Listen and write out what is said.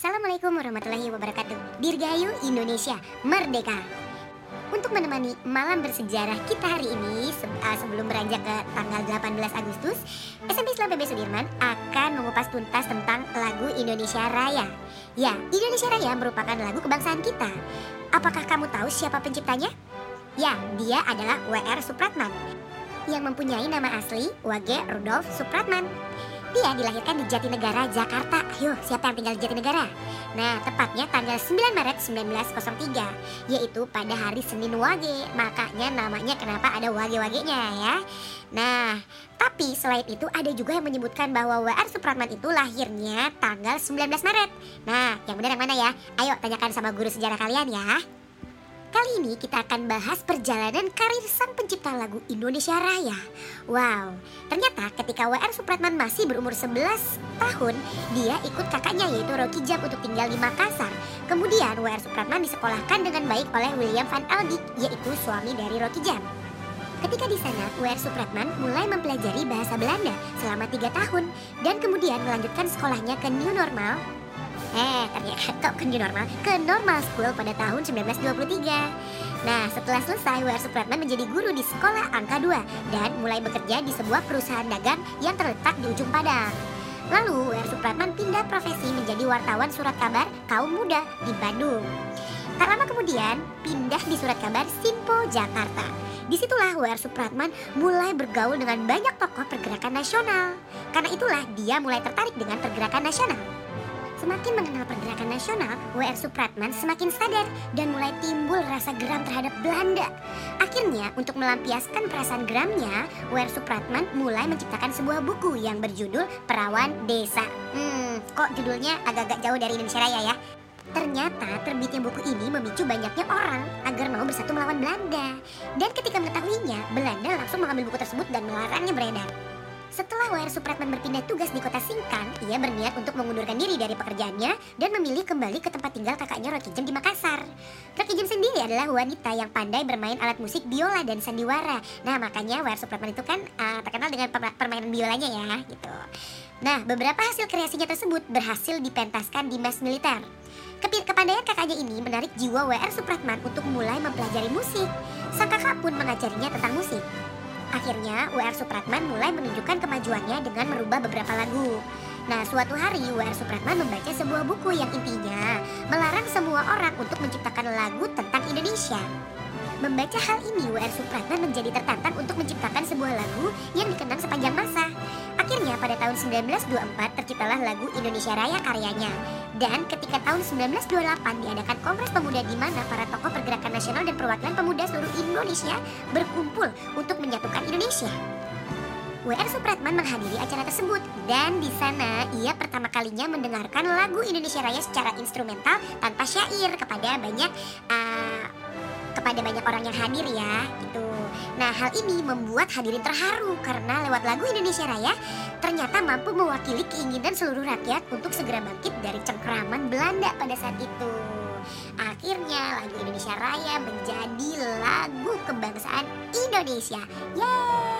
Assalamualaikum warahmatullahi wabarakatuh Dirgayu Indonesia Merdeka Untuk menemani malam bersejarah kita hari ini se uh, Sebelum beranjak ke tanggal 18 Agustus SMP Islam PB Sudirman akan mengupas tuntas tentang lagu Indonesia Raya Ya, Indonesia Raya merupakan lagu kebangsaan kita Apakah kamu tahu siapa penciptanya? Ya, dia adalah W.R. Supratman yang mempunyai nama asli Wage Rudolf Supratman. Dia dilahirkan di Jatinegara, Jakarta. Ayo, siapa yang tinggal di Jatinegara? Nah, tepatnya tanggal 9 Maret 1903, yaitu pada hari Senin Wage. Makanya namanya kenapa ada Wage-Wagenya ya. Nah, tapi selain itu ada juga yang menyebutkan bahwa W.R. Supratman itu lahirnya tanggal 19 Maret. Nah, yang benar yang mana ya? Ayo tanyakan sama guru sejarah kalian ya. Kali ini kita akan bahas perjalanan karir sang pencipta lagu Indonesia Raya. Wow, ternyata ketika W.R. Supratman masih berumur 11 tahun, dia ikut kakaknya yaitu Rocky Jam untuk tinggal di Makassar. Kemudian W.R. Supratman disekolahkan dengan baik oleh William Van Aldik, yaitu suami dari Rocky Jam. Ketika di sana, W.R. Supratman mulai mempelajari bahasa Belanda selama tiga tahun dan kemudian melanjutkan sekolahnya ke New Normal Eh, ternyata kok ke new normal? Ke normal school pada tahun 1923. Nah, setelah selesai, W.R. Supratman menjadi guru di sekolah angka 2 dan mulai bekerja di sebuah perusahaan dagang yang terletak di ujung Padang. Lalu, W.R. Supratman pindah profesi menjadi wartawan surat kabar kaum muda di Bandung. Tak lama kemudian, pindah di surat kabar Simpo Jakarta. Di situlah W.R. Supratman mulai bergaul dengan banyak tokoh pergerakan nasional. Karena itulah dia mulai tertarik dengan pergerakan nasional. Semakin mengenal pergerakan nasional, W.R. Supratman semakin sadar dan mulai timbul rasa geram terhadap Belanda. Akhirnya, untuk melampiaskan perasaan geramnya, W.R. Supratman mulai menciptakan sebuah buku yang berjudul Perawan Desa. Hmm, kok judulnya agak-agak jauh dari Indonesia Raya ya? Ternyata terbitnya buku ini memicu banyaknya orang agar mau bersatu melawan Belanda. Dan ketika mengetahuinya, Belanda langsung mengambil buku tersebut dan melarangnya beredar. Setelah W.R. Supratman berpindah tugas di kota Singkang, ia berniat untuk mengundurkan diri dari pekerjaannya dan memilih kembali ke tempat tinggal kakaknya Rocky Jam di Makassar. Rocky Jam sendiri adalah wanita yang pandai bermain alat musik biola dan sandiwara. Nah, makanya W.R. Supratman itu kan uh, terkenal dengan permainan biolanya ya, gitu. Nah, beberapa hasil kreasinya tersebut berhasil dipentaskan di mes militer. Kepandaian kakaknya ini menarik jiwa W.R. Supratman untuk mulai mempelajari musik. Sang kakak pun mengajarinya tentang musik. Akhirnya, W.R. Supratman mulai menunjukkan kemajuannya dengan merubah beberapa lagu. Nah, suatu hari W.R. Supratman membaca sebuah buku yang intinya melarang semua orang untuk menciptakan lagu tentang Indonesia. Membaca hal ini, W.R. Supratman menjadi tertantang untuk menciptakan sebuah lagu yang dikenang sepanjang masa. Akhirnya pada tahun 1924 terciptalah lagu Indonesia Raya karyanya. Dan ketika tahun 1928 diadakan Kongres Pemuda di mana para tokoh pergerakan nasional dan perwakilan pemuda seluruh Indonesia berkumpul untuk menyatukan Indonesia. W.R. Supratman menghadiri acara tersebut dan di sana ia pertama kalinya mendengarkan lagu Indonesia Raya secara instrumental tanpa syair kepada banyak uh, kepada banyak orang yang hadir ya gitu. Nah hal ini membuat hadirin terharu karena lewat lagu Indonesia Raya ternyata mampu mewakili keinginan seluruh rakyat untuk segera bangkit dari cengkraman Belanda pada saat itu. Akhirnya lagu Indonesia Raya menjadi lagu kebangsaan Indonesia. Yeay!